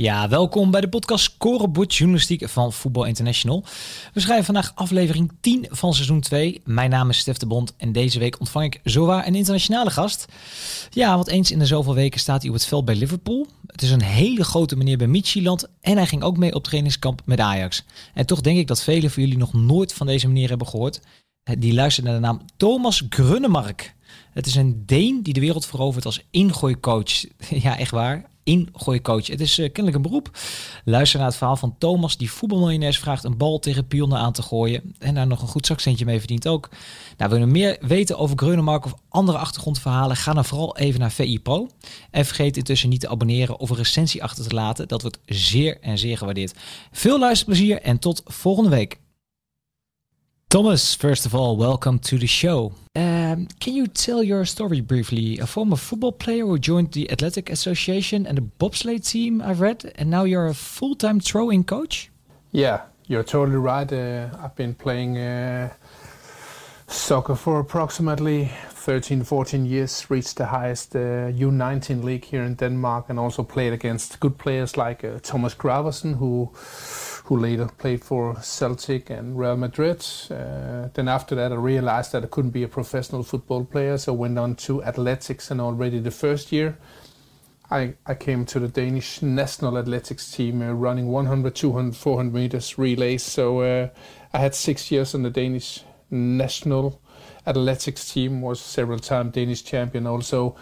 Ja, welkom bij de podcast Scorebord Journalistiek van Voetbal International. We schrijven vandaag aflevering 10 van seizoen 2. Mijn naam is Stef de Bond en deze week ontvang ik zowaar een internationale gast. Ja, want eens in de zoveel weken staat hij op het veld bij Liverpool. Het is een hele grote meneer bij Midtjylland en hij ging ook mee op trainingskamp met Ajax. En toch denk ik dat velen van jullie nog nooit van deze meneer hebben gehoord. Die luistert naar de naam Thomas Grunnemark. Het is een Deen die de wereld verovert als ingooicoach. Ja, echt waar ingooicoach. Het is uh, kennelijk een beroep. Luister naar het verhaal van Thomas, die voetbalmiljonairs vraagt een bal tegen pionnen aan te gooien. En daar nog een goed zakcentje mee verdient ook. Nou, wil je meer weten over Greunemark of andere achtergrondverhalen? Ga dan vooral even naar VI Pro. En vergeet intussen niet te abonneren of een recensie achter te laten. Dat wordt zeer en zeer gewaardeerd. Veel luisterplezier en tot volgende week. Thomas, first of all, welcome to the show. Um, can you tell your story briefly? A former football player who joined the Athletic Association and the bobsleigh team, I've read, and now you're a full time throwing coach? Yeah, you're totally right. Uh, I've been playing uh, soccer for approximately 13, 14 years, reached the highest uh, U19 league here in Denmark, and also played against good players like uh, Thomas Gravesen, who who later played for Celtic and Real Madrid. Uh, then after that, I realized that I couldn't be a professional football player, so went on to athletics. And already the first year, I, I came to the Danish national athletics team, uh, running 100, 200, 400 meters relays. So uh, I had six years on the Danish national athletics team. Was several time Danish champion also.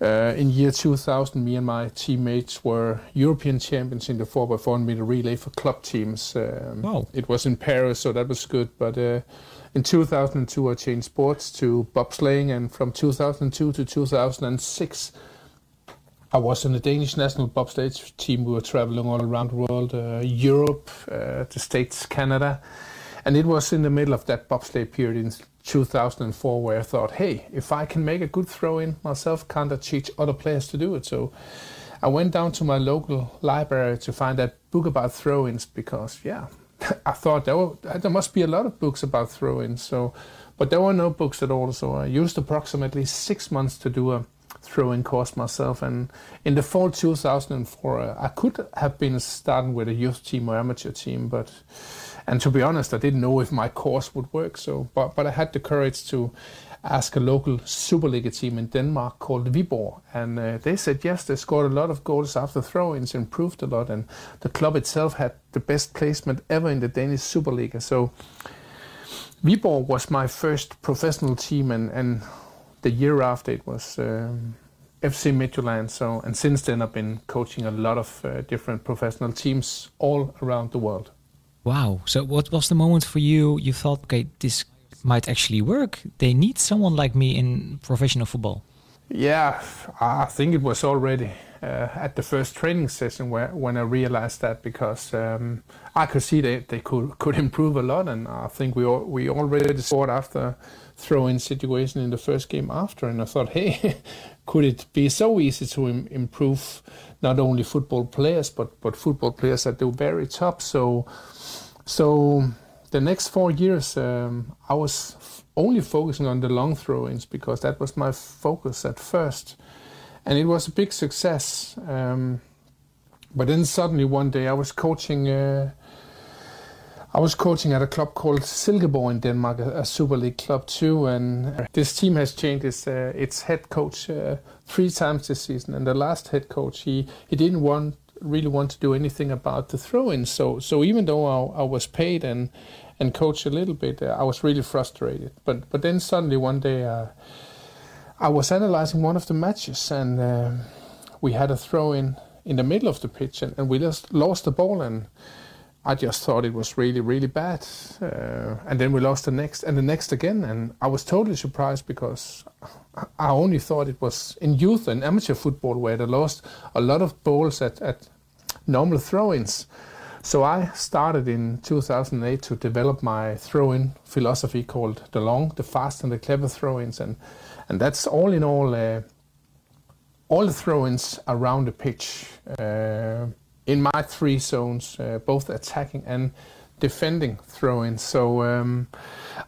Uh, in year 2000, me and my teammates were European champions in the 4x400 meter relay for club teams. Um, wow. It was in Paris, so that was good. But uh, in 2002, I changed sports to bobsleighing, and from 2002 to 2006, I was in the Danish national bobsleigh team. We were traveling all around the world, uh, Europe, uh, the States, Canada. And it was in the middle of that bobsleigh period in 2004 where I thought, hey, if I can make a good throw in myself, can't I teach other players to do it? So I went down to my local library to find that book about throw ins because, yeah, I thought there, were, there must be a lot of books about throw ins. So, but there were no books at all. So I used approximately six months to do a throwing course myself. And in the fall 2004, uh, I could have been starting with a youth team or amateur team, but and to be honest, I didn't know if my course would work. So, but but I had the courage to ask a local Superliga team in Denmark called Viborg, and uh, they said yes. They scored a lot of goals after throw-ins, improved a lot, and the club itself had the best placement ever in the Danish Superliga. So. Viborg was my first professional team, and, and the year after it was um, FC Midtjylland. So, and since then I've been coaching a lot of uh, different professional teams all around the world. Wow. So what was the moment for you? You thought, okay, this might actually work. They need someone like me in professional football. Yeah, I think it was already uh, at the first training session where when I realized that because um, I could see they, they could could improve a lot, and I think we all, we already scored after throw-in situation in the first game after, and I thought, hey, could it be so easy to Im- improve not only football players but but football players at the very top? So so the next four years, um, I was f- only focusing on the long throw-ins because that was my focus at first, and it was a big success. Um, but then suddenly one day I was coaching. Uh, I was coaching at a club called Silkeborg in Denmark, a, Super League club too, and this team has changed its, uh, its head coach uh, three times this season. And the last head coach, he, he didn't want really want to do anything about the throw-in. So so even though I, I was paid and and coached a little bit, uh, I was really frustrated. But but then suddenly one day uh, I was analyzing one of the matches and uh, we had a throw-in in the middle of the pitch and, and we just lost the ball and I just thought it was really, really bad. Uh, and then we lost the next and the next again. And I was totally surprised because I only thought it was in youth and amateur football where they lost a lot of balls at, at normal throw-ins. So I started in 2008 to develop my throw-in philosophy called the long, the fast, and the clever throw-ins, and and that's all in all. Uh, all the throw-ins around the pitch uh, in my three zones, uh, both attacking and defending throw-ins. So um,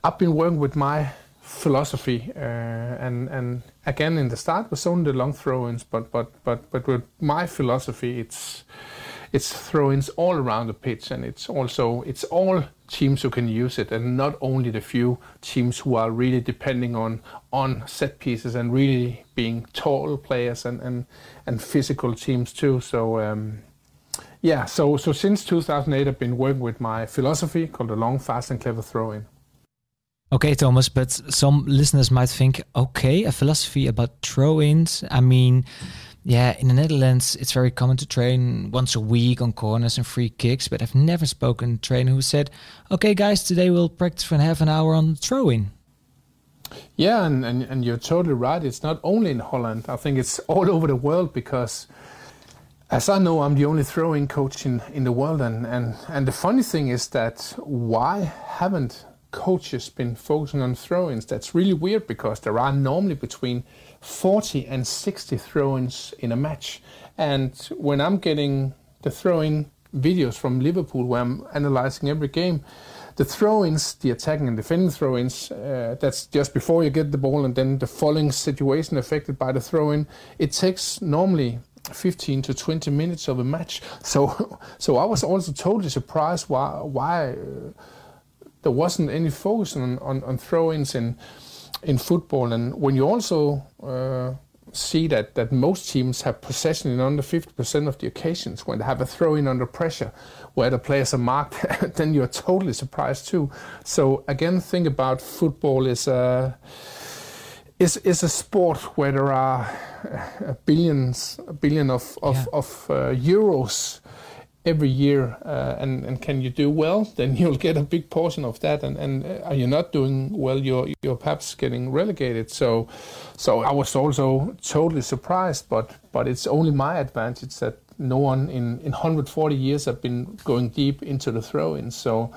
I've been working with my philosophy, uh, and and again in the start was only the long throw-ins, but but but but with my philosophy, it's it's throw-ins all around the pitch, and it's also it's all teams who can use it, and not only the few teams who are really depending on on set pieces and really being tall players and and, and physical teams too. So. Um, yeah, so so since 2008, I've been working with my philosophy called the long, fast, and clever throw-in. Okay, Thomas, but some listeners might think, okay, a philosophy about throw-ins. I mean, yeah, in the Netherlands, it's very common to train once a week on corners and free kicks, but I've never spoken to a trainer who said, okay, guys, today we'll practice for half an hour on throwing. Yeah, and, and, and you're totally right. It's not only in Holland, I think it's all over the world because, as I know, I'm the only throwing coach in, in the world. And, and, and the funny thing is that why haven't coaches been focusing on throw ins? That's really weird because there are normally between 40 and 60 throw-ins in a match. And when I'm getting the throw-in videos from Liverpool where I'm analyzing every game, the throw-ins, the attacking and defending throw-ins, uh, that's just before you get the ball and then the following situation affected by the throw-in. It takes normally 15 to 20 minutes of a match. So, so I was also totally surprised why why uh, there wasn't any focus on on, on throw-ins in in football. And when you also uh, see that, that most teams have possession in under 50% of the occasions, when they have a throw in under pressure where the players are marked, then you're totally surprised too. So again, think about football is a, is, is a sport where there are billions, a billion of, of, yeah. of uh, euros every year uh, and, and can you do well? Then you'll get a big portion of that and, and uh, are you not doing well? You're you're perhaps getting relegated. So so I was also totally surprised but but it's only my advantage that no one in, in 140 years have been going deep into the throw-ins so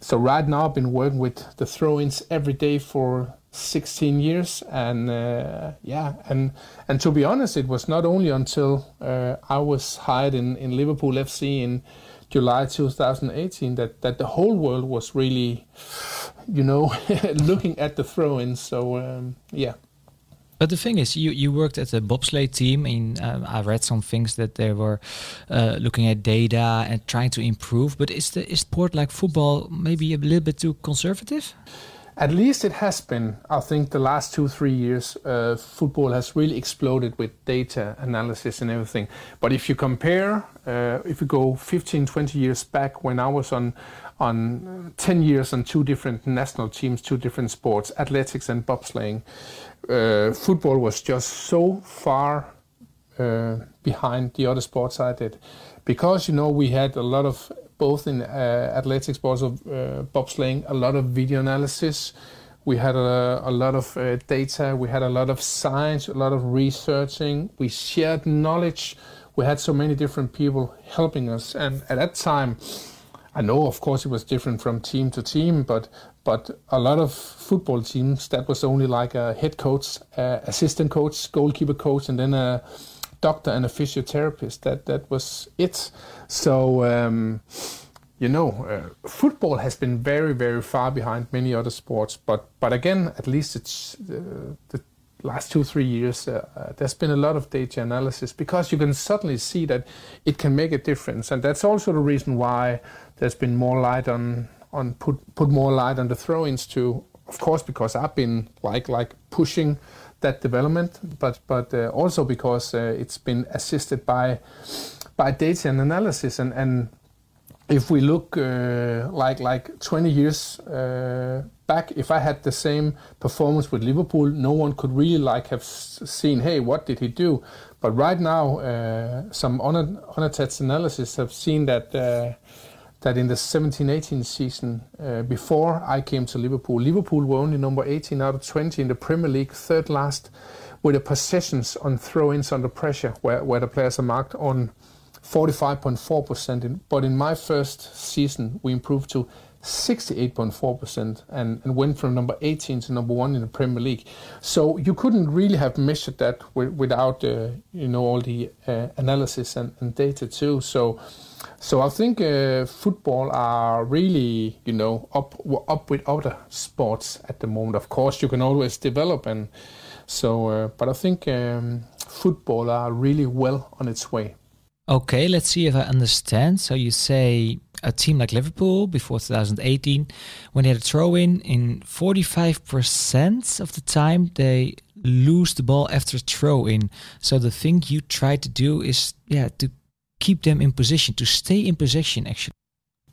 so right now I've been working with the throw-ins every day for 16 years and uh, yeah and and to be honest it was not only until uh, I was hired in, in Liverpool FC in July 2018 that that the whole world was really you know looking at the throw-ins so um, yeah but the thing is, you, you worked at the bobsleigh team. In um, I read some things that they were uh, looking at data and trying to improve. But is the is sport like football maybe a little bit too conservative? At least it has been. I think the last two, three years, uh, football has really exploded with data analysis and everything. But if you compare, uh, if you go 15, 20 years back when I was on, on 10 years on two different national teams, two different sports, athletics and bobsleighing, uh, football was just so far uh, behind the other sports I did. Because, you know, we had a lot of both in uh, athletics, but also uh, bobsleighing, a lot of video analysis. We had a, a lot of uh, data. We had a lot of science, a lot of researching. We shared knowledge. We had so many different people helping us. And at that time, I know, of course, it was different from team to team, but but a lot of football teams that was only like a head coach, uh, assistant coach, goalkeeper coach, and then a doctor and a physiotherapist. That that was it. So. Um, you know, uh, football has been very, very far behind many other sports. But, but again, at least it's uh, the last two, three years, uh, uh, there's been a lot of data analysis because you can suddenly see that it can make a difference. And that's also the reason why there's been more light on, on put, put more light on the throw-ins too. Of course, because I've been like, like pushing that development, but but uh, also because uh, it's been assisted by by data and analysis. And, and if we look uh, like like 20 years uh, back, if I had the same performance with Liverpool, no one could really like have seen, hey, what did he do? But right now, uh, some unattached analysis have seen that uh, that in the 17-18 season, uh, before I came to Liverpool, Liverpool were only number 18 out of 20 in the Premier League, third last, with the possessions on throw-ins under pressure, where, where the players are marked on 45.4%. But in my first season, we improved to 68.4% and, and went from number 18 to number one in the Premier League. So you couldn't really have measured that without, uh, you know, all the uh, analysis and, and, data too. So, so I think uh, football are really, you know, up up with other sports at the moment. Of course, you can always develop, and so, uh, but I think um, football are really well on its way. Okay, let's see if I understand. So you say a team like Liverpool before 2018, when they had a throw in, in 45% of the time they lose the ball after a throw in. So the thing you try to do is, yeah, to keep them in position, to stay in position actually.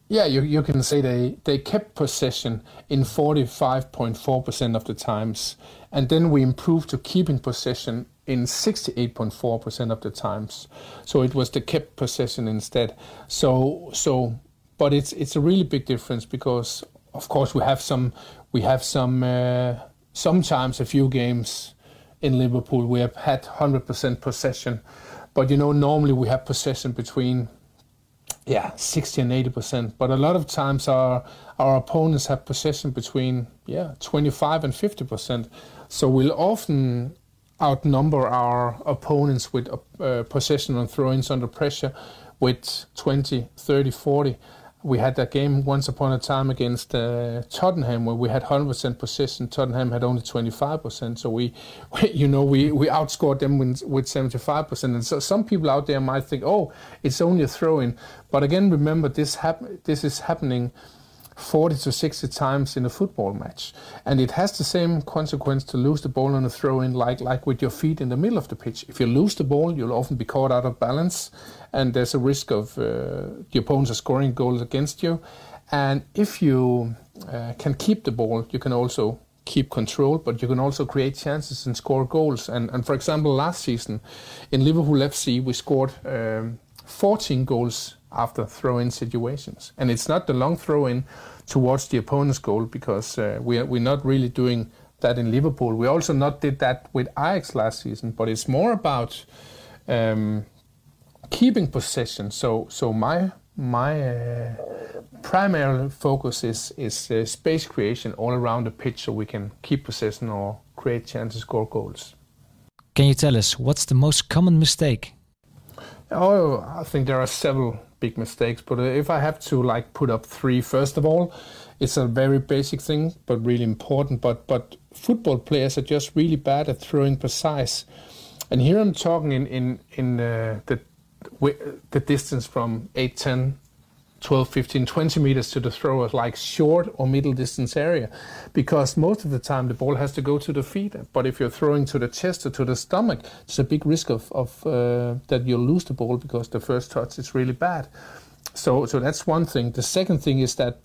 Yeah, you, you can say they, they kept possession in 45.4% of the times. And then we improved to keeping possession in 68.4% of the times. So it was the kept possession instead. So so but it's it's a really big difference because of course we have some we have some uh, sometimes a few games in Liverpool we have had 100% possession. But you know normally we have possession between yeah, 60 and 80%. But a lot of times our our opponents have possession between yeah, 25 and 50%. So we'll often outnumber our opponents with uh, possession and throw-ins under pressure with 20, 30, 40. We had that game once upon a time against uh, Tottenham where we had 100% possession. Tottenham had only 25%. So we, we you know, we, we outscored them with, with 75%. And so some people out there might think, oh, it's only a throw-in. But again, remember this hap- this is happening 40 to 60 times in a football match. And it has the same consequence to lose the ball on a throw in, like, like with your feet in the middle of the pitch. If you lose the ball, you'll often be caught out of balance, and there's a risk of uh, the opponents are scoring goals against you. And if you uh, can keep the ball, you can also keep control, but you can also create chances and score goals. And, and for example, last season in Liverpool FC, we scored um, 14 goals after throw-in situations. And it's not the long throw-in towards the opponent's goal because uh, we are, we're not really doing that in Liverpool. We also not did that with Ajax last season, but it's more about um, keeping possession. So so my my uh, primary focus is is uh, space creation all around the pitch, so we can keep possession or create chances, score goals. Can you tell us what's the most common mistake? Oh, I think there are several big mistakes. But uh, if I have to like put up three, first of all, it's a very basic thing, but really important. But but football players are just really bad at throwing precise. And here I'm talking in in in uh, the the distance from 8, 10, 12, 15, 20 meters to the thrower, like short or middle distance area, because most of the time the ball has to go to the feet. But if you're throwing to the chest or to the stomach, it's a big risk of, of uh, that you'll lose the ball because the first touch is really bad. So, so that's one thing. The second thing is that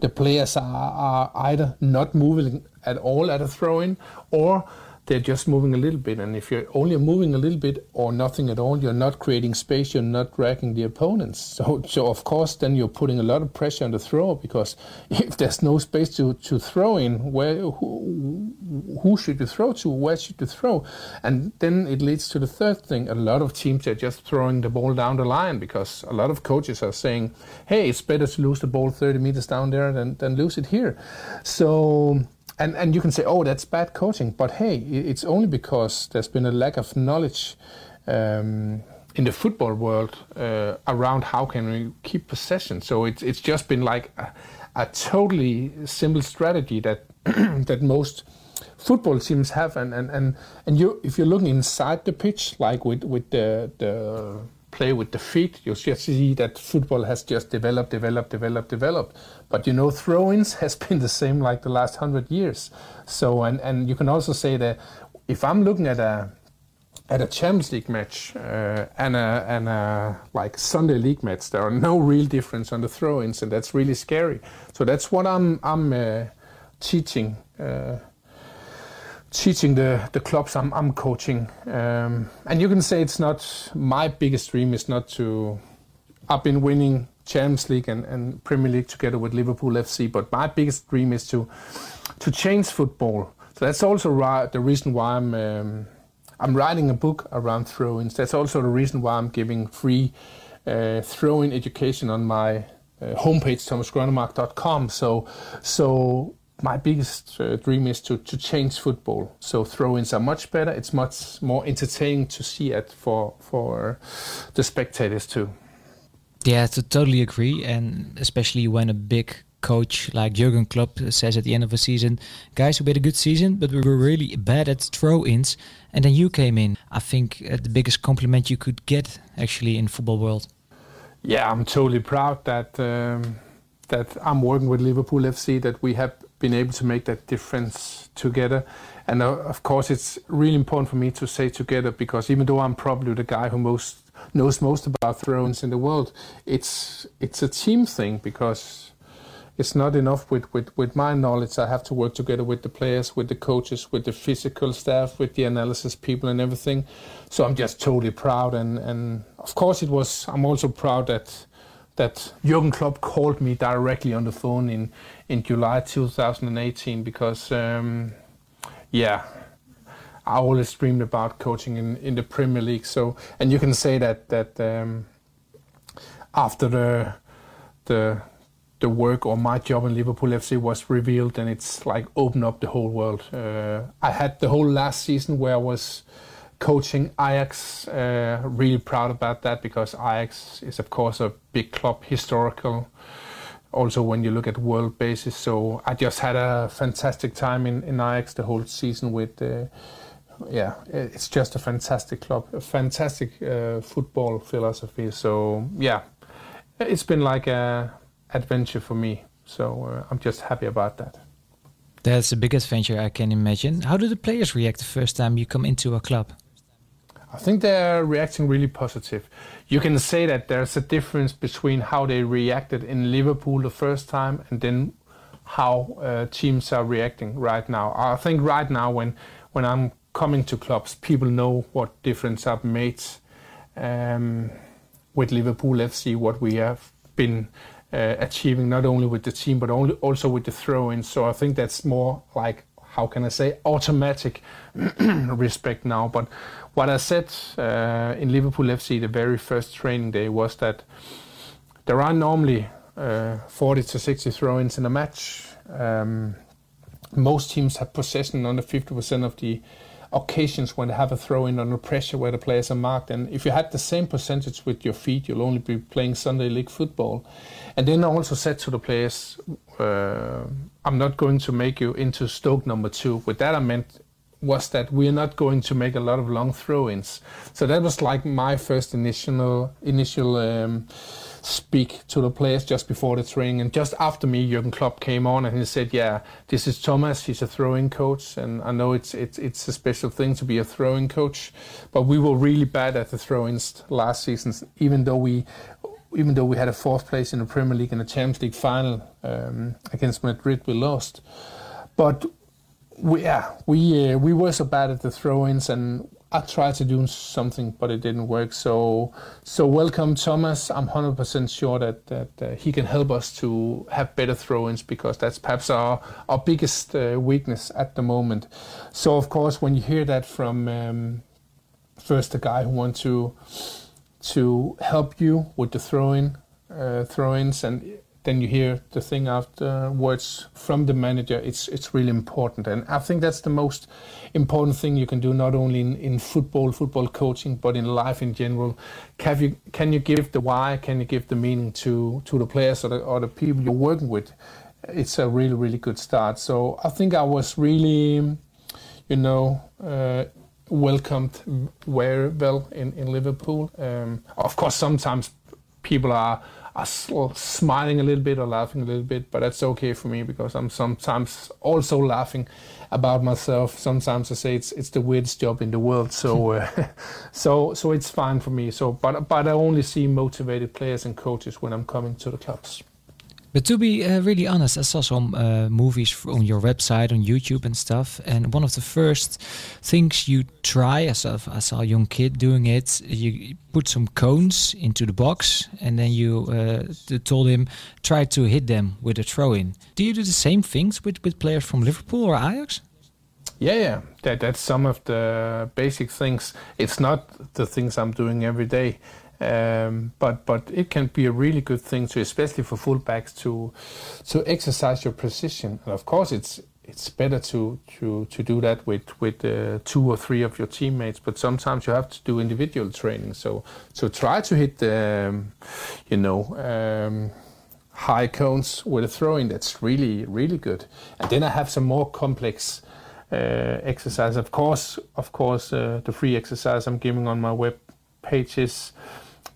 the players are, are either not moving at all at a throw in or they're just moving a little bit. And if you're only moving a little bit or nothing at all, you're not creating space, you're not dragging the opponents. So, so of course, then you're putting a lot of pressure on the thrower because if there's no space to, to throw in, where who, who should you throw to? Where should you throw? And then it leads to the third thing. A lot of teams are just throwing the ball down the line because a lot of coaches are saying, hey, it's better to lose the ball 30 meters down there than, than lose it here. So and and you can say, oh, that's bad coaching, but hey, it's only because there's been a lack of knowledge um, in the football world uh, around how can we keep possession. So it's it's just been like a, a totally simple strategy that that most football teams have, and and and and you if you're looking inside the pitch, like with with the the play with the feet, you just see that football has just developed, developed, developed, developed. But you know, throw-ins has been the same like the last hundred years. So, and and you can also say that if I'm looking at a at a Champions League match uh, and a and a like Sunday League match, there are no real difference on the throw-ins, and that's really scary. So that's what I'm I'm uh, teaching. Uh, teaching the, the clubs I'm, I'm coaching. Um, and you can say it's not my biggest dream is not to. I've been winning Champions League and, and Premier League together with Liverpool FC, but my biggest dream is to to change football. So that's also the reason why I'm um, I'm writing a book around throw-ins. That's also the reason why I'm giving free uh, throw-in education on my uh, homepage, thomasgrønnemark.com. So, so my biggest uh, dream is to, to change football. So throw-ins are much better. It's much more entertaining to see it for for the spectators too. Yeah, to totally agree, and especially when a big coach like Jurgen Klopp says at the end of a season, guys, we had a good season, but we were really bad at throw-ins, and then you came in. I think uh, the biggest compliment you could get actually in football world. Yeah, I'm totally proud that um, that I'm working with Liverpool FC. That we have been able to make that difference together. And uh, of course, it's really important for me to say together because even though I'm probably the guy who most knows most about throw-ins in the world, it's it's a team thing because it's not enough with, with, with my knowledge. I have to work together with the players, with the coaches, with the physical staff, with the analysis people and everything. So I'm just totally proud and, and of course it was I'm also proud that that Jurgen Klopp called me directly on the phone in, in July 2018 because, um, yeah, I always dreamed about coaching in, in the Premier League. So, and you can say that that um, after the the the work or my job in Liverpool FC was revealed, and it's like opened up the whole world. Uh, I had the whole last season where I was coaching Ajax. Uh, really proud about that because Ajax is, of course, a big club, historical. Also, when you look at world basis, so I just had a fantastic time in, in Ajax the whole season. With uh, yeah, it's just a fantastic club, a fantastic uh, football philosophy. So yeah, it's been like a adventure for me. So uh, I'm just happy about that. That's the biggest adventure I can imagine. How do the players react the first time you come into a club? I think they're reacting really positive. You can say that there's a difference between how they reacted in Liverpool the first time and then how uh, teams are reacting right now. I think right now when when I'm coming to clubs, people know what difference I've made um, with Liverpool FC, what we have been uh, achieving not only with the team but only also with the throw-in. So I think that's more like how can I say automatic respect now. But what I said uh, in Liverpool FC the very first training day was that there are normally uh, 40 to 60 throw-ins in a match. Um, most teams have possession under 50% of the occasions when they have a throw-in under pressure where the players are marked. And if you had the same percentage with your feet, you'll only be playing Sunday League football. And then I also said to the players, uh, I'm not going to make you into Stoke number two. With that, I meant was that we're not going to make a lot of long throw-ins. So that was like my first initial initial um, speak to the players just before the training. And just after me, Jurgen Klopp came on and he said, "Yeah, this is Thomas. He's a throwing coach, and I know it's it's it's a special thing to be a throwing coach, but we were really bad at the throw-ins last season. Even though we." Even though we had a fourth place in the Premier League and a Champions League final um, against Madrid, we lost. But we, yeah, we uh, we were so bad at the throw-ins, and I tried to do something, but it didn't work. So, so welcome, Thomas. I'm 100% sure that that uh, he can help us to have better throw-ins because that's perhaps our our biggest uh, weakness at the moment. So, of course, when you hear that from um, first the guy who wants to to help you with the throw-in uh, throw-ins and then you hear the thing afterwards from the manager. It's it's really important, and I think that's the most important thing you can do, not only in, in football, football coaching, but in life in general. Can you can you give the why? Can you give the meaning to to the players or the, or the people you're working with? It's a really really good start. So I think I was really, you know. Uh, welcomed very well in, in Liverpool. Um, of course, sometimes people are are smiling a little bit or laughing a little bit, but that's okay for me because I'm sometimes also laughing about myself. Sometimes I say it's it's the weirdest job in the world, so uh, so so it's fine for me. So, but but I only see motivated players and coaches when I'm coming to the clubs. But to be uh, really honest, I saw some uh, movies on your website, on YouTube and stuff. And one of the first things you try, I saw, I saw a young kid doing it, you put some cones into the box and then you uh, told him, try to hit them with a throw in. Do you do the same things with, with players from Liverpool or Ajax? Yeah, yeah, that that's some of the basic things. It's not the things I'm doing every day, um, but but it can be a really good thing to, especially for fullbacks, to to exercise your precision. And of course, it's it's better to to to do that with with uh, two or three of your teammates. But sometimes you have to do individual training. So so try to hit the, um, you know. Um, high cones with a throwing that's really really good and then i have some more complex uh, exercise. Of course, of course, uh, the free exercise I'm giving on my web pages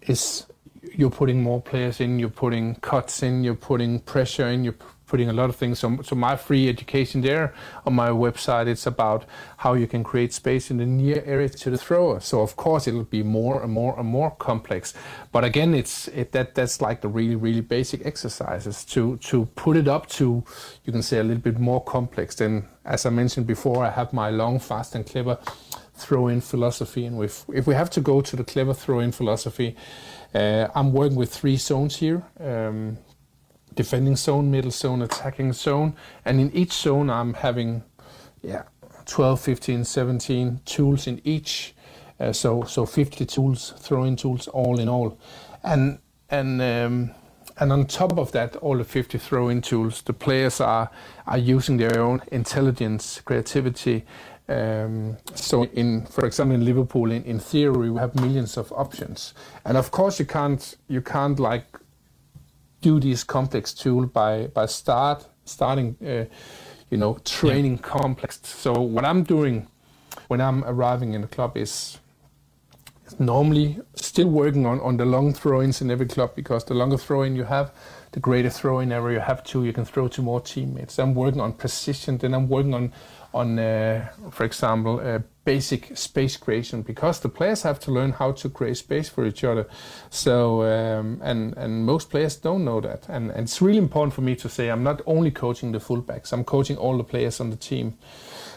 is you're putting more players in, you're putting cuts in, you're putting pressure in, you're putting a lot of things. So, so my free education there on my website, it's about how you can create space in the near area to the thrower. So of course it'll be more and more and more complex. But again, it's it, that that's like the really really basic exercises to to put it up to you can say a little bit more complex. Then as I mentioned before, I have my long, fast, and clever throw-in philosophy, and if if we have to go to the clever throw-in philosophy. Uh, I'm working with three zones here. Um, defending zone, middle zone, attacking zone. And in each zone, I'm having, yeah, 12, 15, 17 tools in each. Uh, so so 50 tools, throwing tools, all in all. And and um, and on top of that, all the 50 throwing tools, the players are are using their own intelligence, creativity. Um, so, in for example, in Liverpool, in, in theory, we have millions of options, and of course, you can't you can't like do this complex tool by by start starting uh, you know training yeah. complex so what i'm doing when i'm arriving in the club is normally still working on on the long throw-ins in every club because the longer throw-in you have the greater throw-in area you have to you can throw to more teammates i'm working on precision then i'm working on on uh, for example uh, basic space creation because the players have to learn how to create space for each other. So um, and and most players don't know that, and, and, it's really important for me to say I'm not only coaching the fullbacks, I'm coaching all the players on the team.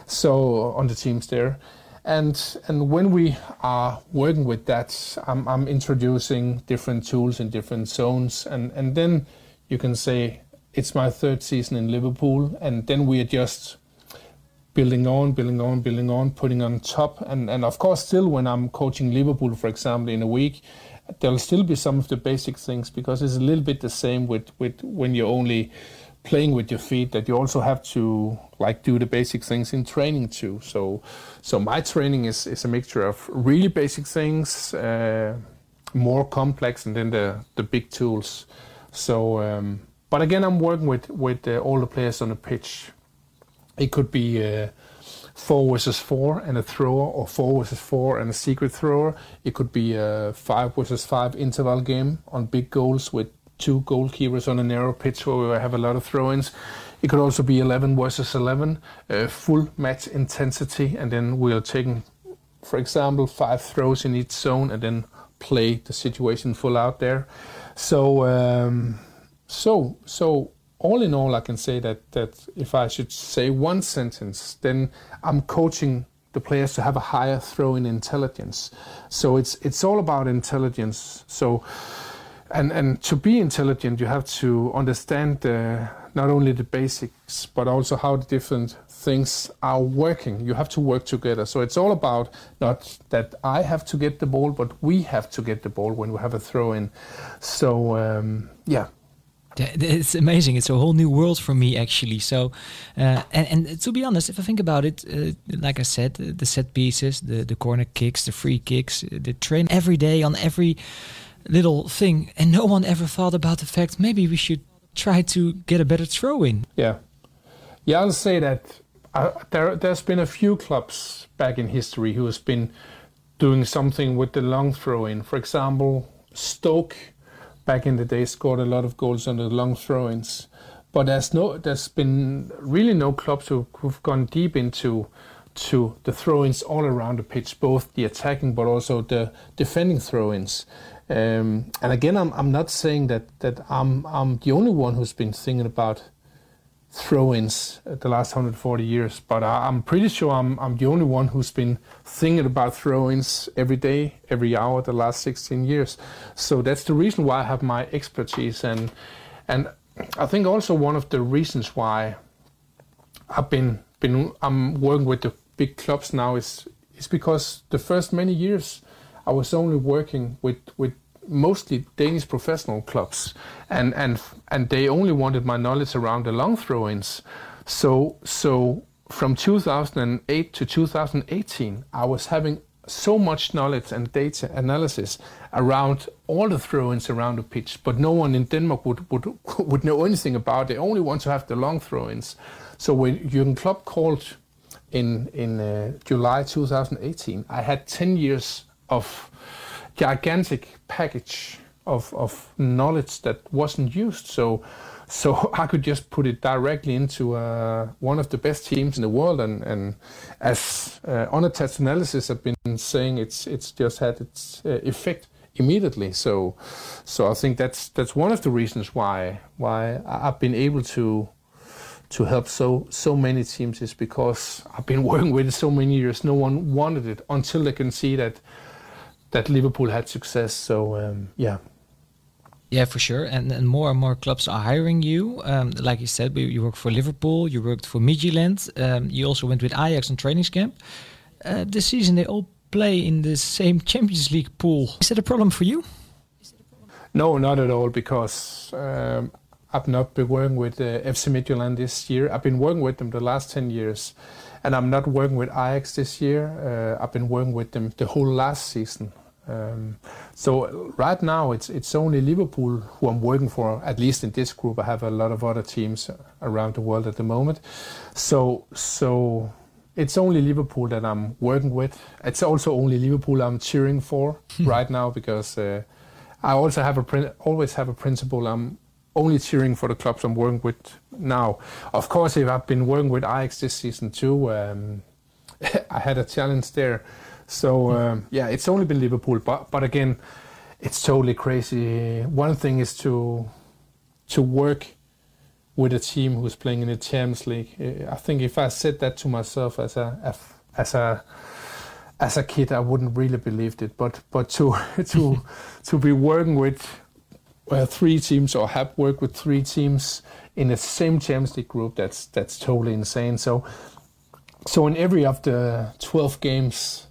So on the teams there. And and when we are working with that, I'm, I'm introducing different tools in different zones, and, and then you can say it's my third season in Liverpool, and then we are just building on, building on, building on, putting on top. And, and of course, still when I'm coaching Liverpool, for example, in a week, there'll still be some of the basic things because it's a little bit the same with, with when you're only playing with your feet that you also have to like do the basic things in training too. So, so my training is, is a mixture of really basic things, uh, more complex, and then the, the big tools. So, um, but again, I'm working with, with uh, all the players on the pitch it could be uh, four versus four and a thrower, or four versus four and a secret thrower. It could be a five versus five interval game on big goals with two goalkeepers on a narrow pitch where we have a lot of throw-ins. It could also be 11 versus 11, uh, full match intensity, and then we're taking, for example, five throws in each zone and then play the situation full out there. So, um, so, so all in all, I can say that that if I should say one sentence, then I'm coaching the players to have a higher throw-in intelligence. So it's it's all about intelligence. So and and to be intelligent, you have to understand the, not only the basics but also how the different things are working. You have to work together. So it's all about not that I have to get the ball, but we have to get the ball when we have a throw-in. So um, yeah, it's amazing. It's a whole new world for me, actually. So, uh, and, and to be honest, if I think about it, uh, like I said, the set pieces, the, the corner kicks, the free kicks, the train every day on every little thing, and no one ever thought about the fact maybe we should try to get a better throw in. Yeah, yeah, I'll say that uh, there there's been a few clubs back in history who has been doing something with the long throw in. For example, Stoke back in the day scored a lot of goals on the long throw-ins. But there's no, there's been really no clubs who, who've gone deep into to the throw-ins all around the pitch, both the attacking but also the defending throw-ins. Um, and again, I'm, I'm not saying that that I'm I'm the only one who's been thinking about throw-ins the last 140 years, but I, am pretty sure I'm, I'm the only one who's been thinking about throw-ins every day, every hour the last 16 years. So that's the reason why I have my expertise, and and I think also one of the reasons why I've been been I'm working with the big clubs now is is because the first many years I was only working with with mostly Danish professional clubs, and and and they only wanted my knowledge around the long throw-ins. So so from 2008 to 2018, I was having so much knowledge and data analysis around all the throw-ins around the pitch, but no one in Denmark would would would know anything about. It. They only want to have the long throw-ins. So when Jürgen Klopp called in in uh, July 2018, I had 10 years of gigantic package of, of knowledge that wasn't used. So, so I could just put it directly into uh, one of the best teams in the world. And, and as uh, unattached analysis have been saying, it's it's just had its uh, effect immediately. So, so I think that's that's one of the reasons why why I've been able to to help so so many teams is because I've been working with it so many years. No one wanted it until they can see that that Liverpool had success. So um, yeah. Yeah, for sure. And, and more and more clubs are hiring you. Um, like you said, you work for Liverpool, you worked for Midtjylland. Um, you also went with Ajax on training camp. Uh, this season, they all play in the same Champions League pool. Is that a problem for you? No, not at all, because um, I've not been working with uh, FC Midtjylland this year. I've been working with them the last 10 years. And I'm not working with Ajax this year. Uh, I've been working with them the whole last season. Um, so right now it's it's only Liverpool who I'm working for. At least in this group, I have a lot of other teams around the world at the moment. So so it's only Liverpool that I'm working with. It's also only Liverpool I'm cheering for right now because uh, I also have a always have a principle. I'm only cheering for the clubs I'm working with now. Of course, if I've been working with Ajax this season too, um, I had a challenge there so um, yeah, it's only been Liverpool, but but again, it's totally crazy. One thing is to to work with a team who's playing in the Champions League. I think if I said that to myself as a as a as a kid, I wouldn't really believed it. But but to to to be working with uh, three teams or have worked with three teams in the same Champions League group, that's that's totally insane. So so in every of the twelve games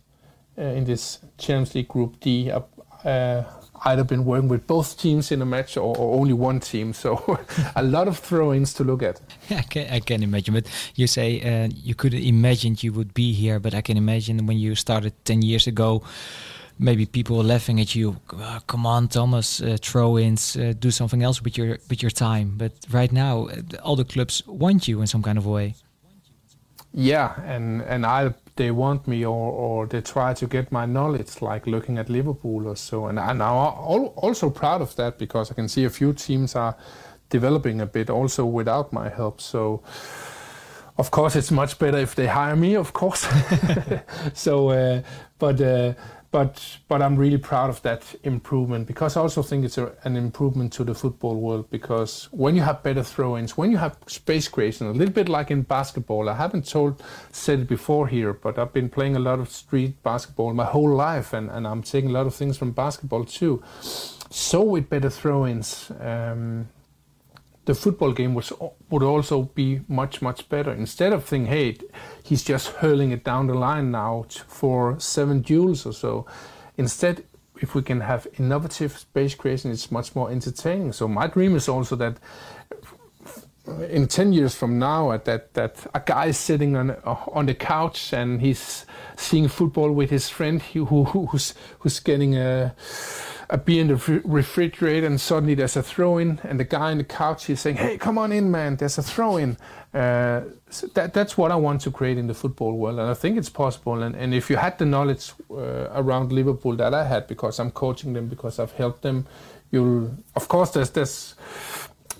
in this Champions League Group D. Uh, uh, either been working with both teams in a match or, or only one team. So a lot of throw-ins to look at. I can, I can imagine. But you say uh, you could imagine you would be here, but I can imagine when you started 10 years ago, maybe people were laughing at you. Oh, come on, Thomas, uh, throw-ins, uh, do something else with your with your time. But right now, all the clubs want you in some kind of way. Yeah, and and I they want me or, or they try to get my knowledge, like looking at Liverpool or so. And, and I'm also proud of that because I can see a few teams are developing a bit also without my help. So, of course, it's much better if they hire me, of course. so, uh, but uh, but but I'm really proud of that improvement because I also think it's a, an improvement to the football world because when you have better throw-ins, when you have space creation, a little bit like in basketball. I haven't told said it before here, but I've been playing a lot of street basketball my whole life, and, and I'm taking a lot of things from basketball too. So with better throw-ins. Um, the football game was would also be much much better. Instead of thinking, hey, he's just hurling it down the line now for seven duels or so. Instead, if we can have innovative space creation, it's much more entertaining. So my dream is also that in 10 years from now uh, that that a guy is sitting on uh, on the couch and he's seeing football with his friend who, who's who's getting a a beer in the refrigerator and suddenly there's a throw in and the guy on the couch is saying hey come on in man there's a throw in uh, so that, that's what I want to create in the football world and I think it's possible and, and if you had the knowledge uh, around Liverpool that I had because I'm coaching them because I've helped them you'll of course there's there's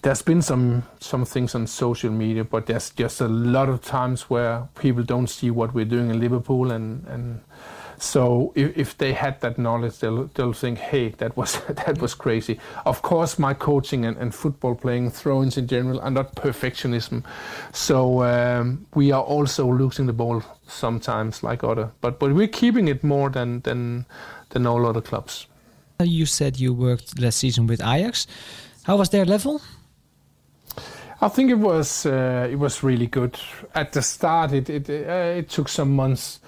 there's been some some things on social media, but there's just a lot of times where people don't see what we're doing in Liverpool, and and so if, if they had that knowledge, they'll they'll think, hey, that was that was crazy. Of course, my coaching and, and football playing, throw-ins in general, are not perfectionism. So um, we are also losing the ball sometimes, like other, but but we're keeping it more than than than all other clubs. You said you worked last season with Ajax. How was their level? I think it was uh, it was really good. At the start, it it uh, it took some months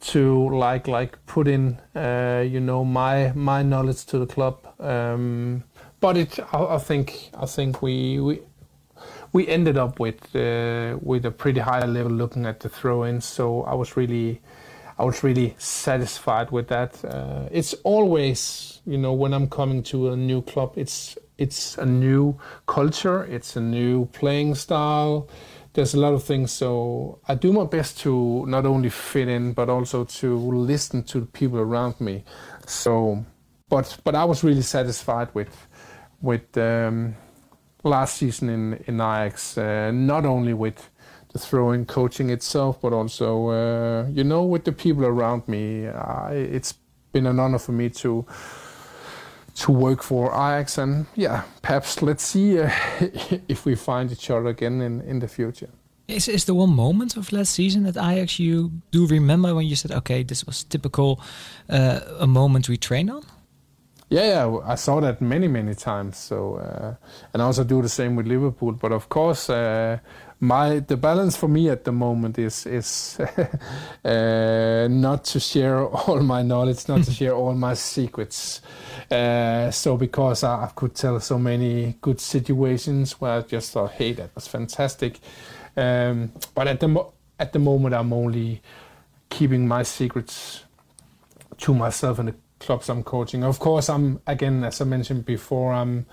to like like put in uh, you know my my knowledge to the club. Um, but it I, I, think I think we we we ended up with uh, with a pretty high level looking at the throw-ins. So I was really I was really satisfied with that. Uh, it's always you know when I'm coming to a new club, it's it's a new culture, it's a new playing style. There's a lot of things, so I do my best to not only fit in, but also to listen to the people around me. So, but but I was really satisfied with with um, last season in in Ajax, uh, not only with the throw-in coaching itself, but also uh, you know with the people around me. Uh, it's been an honor for me to to work for Ajax, and yeah, perhaps let's see uh, if we find each other again in, in the future. Is is the one moment of last season at Ajax you do remember when you said, "Okay, this was typical, uh, a moment we train on"? Yeah, yeah, I saw that many, many times. So, uh, and I also do the same with Liverpool. But of course, uh, my the balance for me at the moment is is uh, not to share all my knowledge, not to share all my secrets. Uh, so because I, I, could tell so many good situations where I just thought, hey, that was fantastic. Um, but at the mo- at the moment, I'm only keeping my secrets to myself and the clubs I'm coaching. Of course, I'm again, as I mentioned before, I'm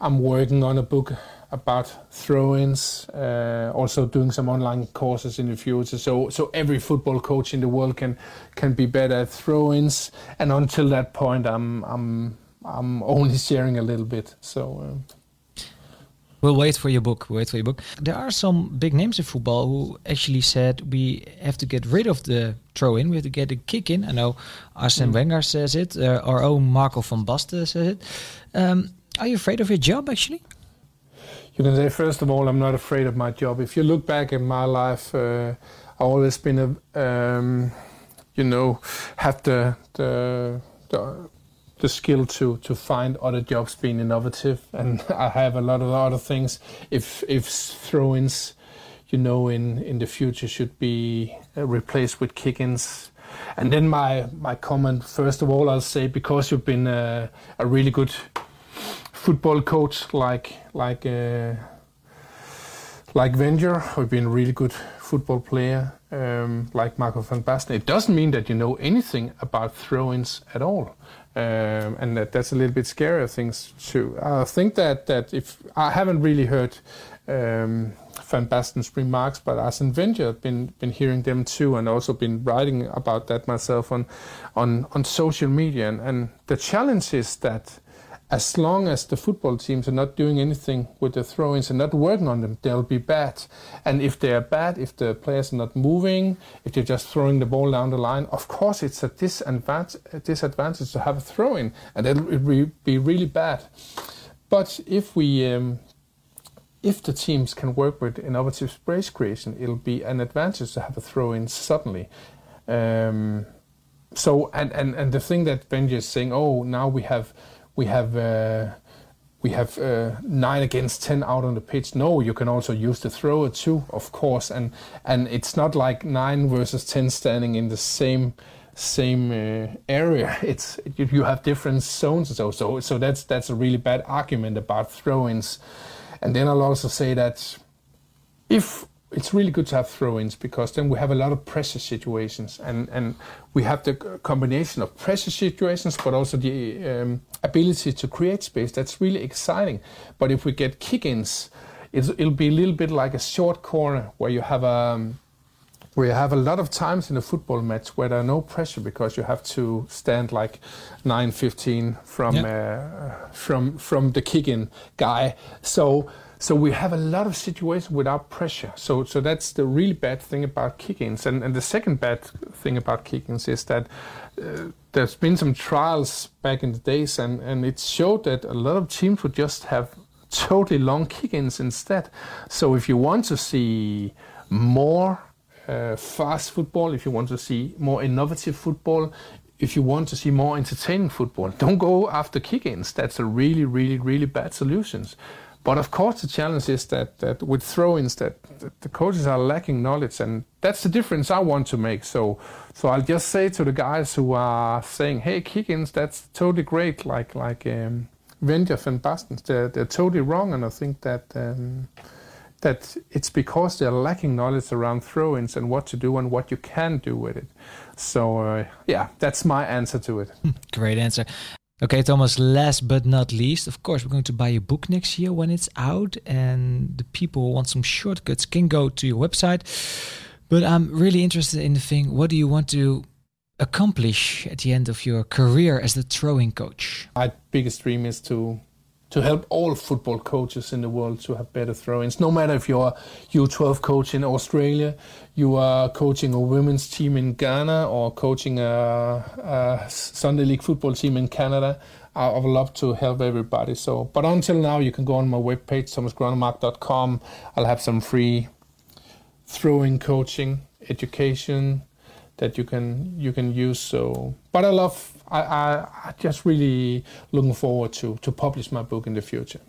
I'm working on a book about throw-ins, uh, also doing some online courses in the future. So, so every football coach in the world can can be better at throw-ins. And until that point, I'm I'm I'm only sharing a little bit. So. Uh, We'll wait for your book. We'll wait for your book. There are some big names in football who actually said we have to get rid of the throw in. We have to get a kick in. I know Arsene mm. Wenger says it. Uh, our own Marco van Basten says it. Um, are you afraid of your job actually? You can say first of all, I'm not afraid of my job. If you look back at my life, uh, I've always been a, um, you know, have the, the the the skill to to find other jobs being innovative, and I have a lot of other things. If if throw-ins, you know, in in the future should be uh, replaced with kick-ins. And then my my comment first of all, I'll say because you've been a, a really good football coach like like uh, like Wenger, who've been a really good football player, um, like Marco van Basten. It doesn't mean that you know anything about throw-ins at all, um, and that, that's a little bit scarier things too. I think that that if I haven't really heard um, Van Basten's remarks, but Arsene Wenger been been hearing them too, and also been writing about that myself on on on social media. And, and the challenge is that as long as the football teams are not doing anything with the throw-ins and not working on them, they'll be bad. And if they are bad, if the players are not moving, if they're just throwing the ball down the line, of course it's a disadvantage, a disadvantage to have a throw-in, and it'll be really bad. But if we um, if the teams can work with innovative space creation, it'll be an advantage to have a throw-in suddenly. Um, so and, and and the thing that Wenger is saying, oh, now we have we have uh, we have uh, nine against ten out on the pitch. No, you can also use the thrower too, of course, and and it's not like nine versus ten standing in the same same uh, area. It's you, you, have different zones, so so so that's that's a really bad argument about throw-ins. And then I'll also say that if it's really good to have throw-ins because then we have a lot of pressure situations and, and we have the combination of pressure situations but also the um, ability to create space. That's really exciting. But if we get kick-ins it'll be a little bit like a short corner where you have a um, where you have a lot of times in a football match where there are no pressure because you have to stand like 9 15 from uh, from from the kick-in guy. So so we have a lot of situations without pressure. So so that's the really bad thing about kick-ins. And, and the second bad thing about kick-ins is that uh, there's been some trials back in the days, and, and it showed that a lot of teams would just have totally long kick-ins instead. So if you want to see more uh, fast football, if you want to see more innovative football, if you want to see more entertaining football, don't go after kick-ins. That's a really, really, really bad solution. But of course, the challenge is that, that with throw-ins, that, that the coaches are lacking knowledge, and that's the difference I want to make. So, so I'll just say to the guys who are saying, "Hey, kick-ins, that's totally great," like like um, Van Bastens, they're, they're totally wrong, and I think that. Um, that it's because they're lacking knowledge around throw-ins and what to do and what you can do with it. So uh, yeah, that's my answer to it. Great answer. Okay, Thomas, last but not least, of course, we're going to buy a book next year when it's out, and the people who want some shortcuts can go to your website. But I'm really interested in the thing what do you want to accomplish at the end of your career as the throw-in coach? My biggest dream is to to help all football coaches in the world to have better throw-ins. No matter if you're U12 coach in Australia, you are coaching a women's team in Ghana, or coaching a, a Sunday League football team in Canada. I would love to help everybody. So, but until now, you can go on my webpage, thomasgronnemark.com. I'll have some free throw-in coaching, education that you can you can use. So, but I love I, I, I just really looking forward to to publish my book in the future.